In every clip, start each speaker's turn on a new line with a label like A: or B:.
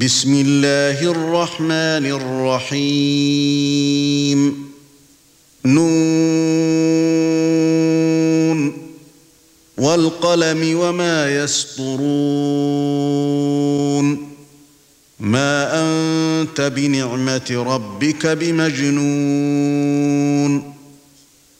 A: بسم الله الرحمن الرحيم نون والقلم وما يسطرون ما انت بنعمه ربك بمجنون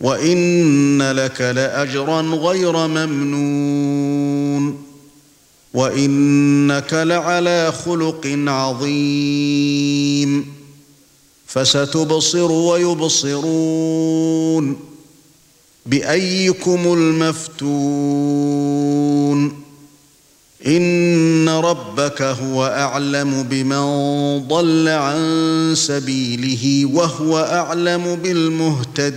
A: وان لك لاجرا غير ممنون وانك لعلى خلق عظيم فستبصر ويبصرون بايكم المفتون ان ربك هو اعلم بمن ضل عن سبيله وهو اعلم بالمهتدين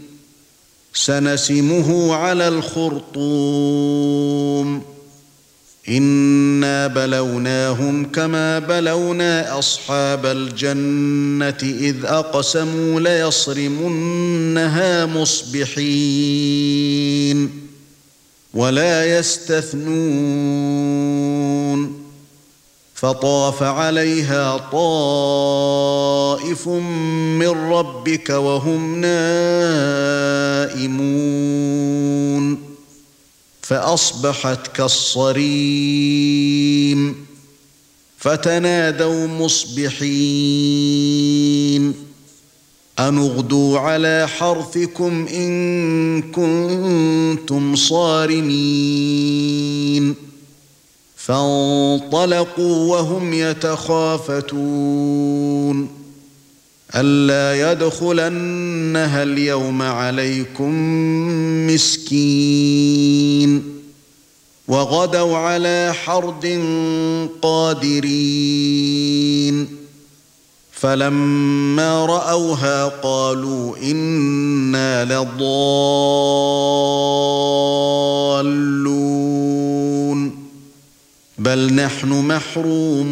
A: سنسمه على الخرطوم. إنا بلوناهم كما بلونا أصحاب الجنة إذ أقسموا ليصرمنها مصبحين ولا يستثنون. فطاف عليها طائف من ربك وهم نائمون فأصبحت كالصريم فتنادوا مصبحين ان اغدوا على حرثكم إن كنتم صارمين فانطلقوا وهم يتخافتون. ألا يدخلنها اليوم عليكم مسكين. وغدوا على حرد قادرين. فلما رأوها قالوا إنا لضالون. بل نحن محرومون.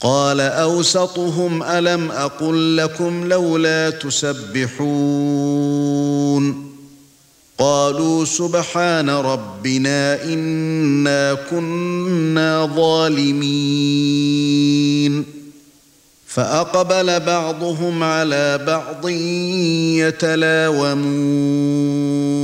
A: قال أوسطهم ألم أقل لكم لولا تسبحون. قالوا سبحان ربنا إنا كنا ظالمين. فأقبل بعضهم على بعض يتلاومون.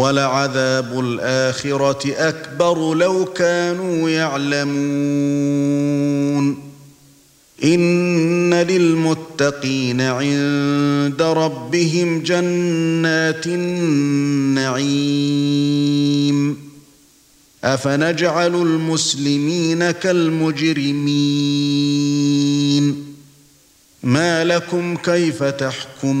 A: ولعذاب الآخرة أكبر لو كانوا يعلمون. إن للمتقين عند ربهم جنات النعيم. أفنجعل المسلمين كالمجرمين. ما لكم كيف تحكمون؟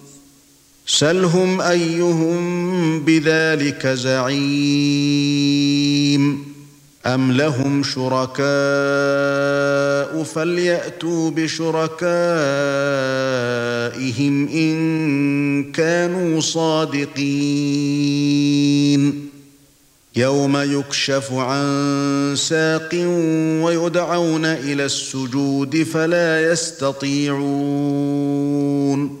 A: سَلْهُمْ أَيُّهُم بِذَلِكَ زَعِيمٌ. أَمْ لَهُمْ شُرَكَاءُ فَلْيَأْتُوا بِشُرَكَائِهِمْ إِن كَانُوا صَادِقِينَ. يَوْمَ يُكْشَفُ عَن سَاقٍ وَيُدْعَوْنَ إِلَى السُّجُودِ فَلَا يَسْتَطِيعُونَ.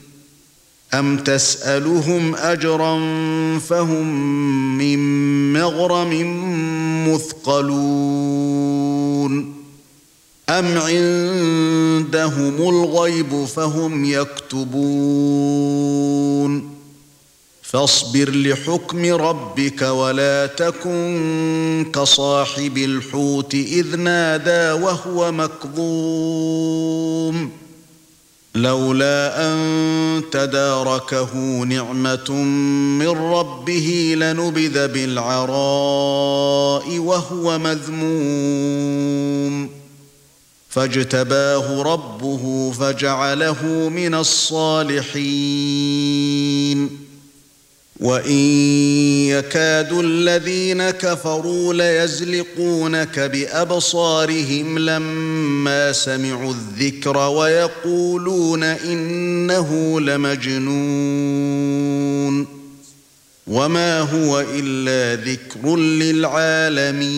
A: أَمْ تَسْأَلُهُمْ أَجْرًا فَهُمْ مِنْ مَغْرَمٍ مُثْقَلُونَ أَمْ عِندَهُمُ الْغَيْبُ فَهُمْ يَكْتُبُونَ فاصبر لحكم ربك ولا تكن كصاحب الحوت إذ نادى وهو مكظوم لولا أن تداركه نعمة من ربه لنبذ بالعراء وهو مذموم. فاجتباه ربه فجعله من الصالحين. وَإِن يَكَادُ الَّذِينَ كَفَرُوا لَيَزْلِقُونَكَ بِأَبْصَارِهِمْ لَمَّا سَمِعُوا الذِّكْرَ وَيَقُولُونَ إِنَّهُ لَمَجْنُونٌ وَمَا هُوَ إِلَّا ذِكْرٌ لِلْعَالَمِينَ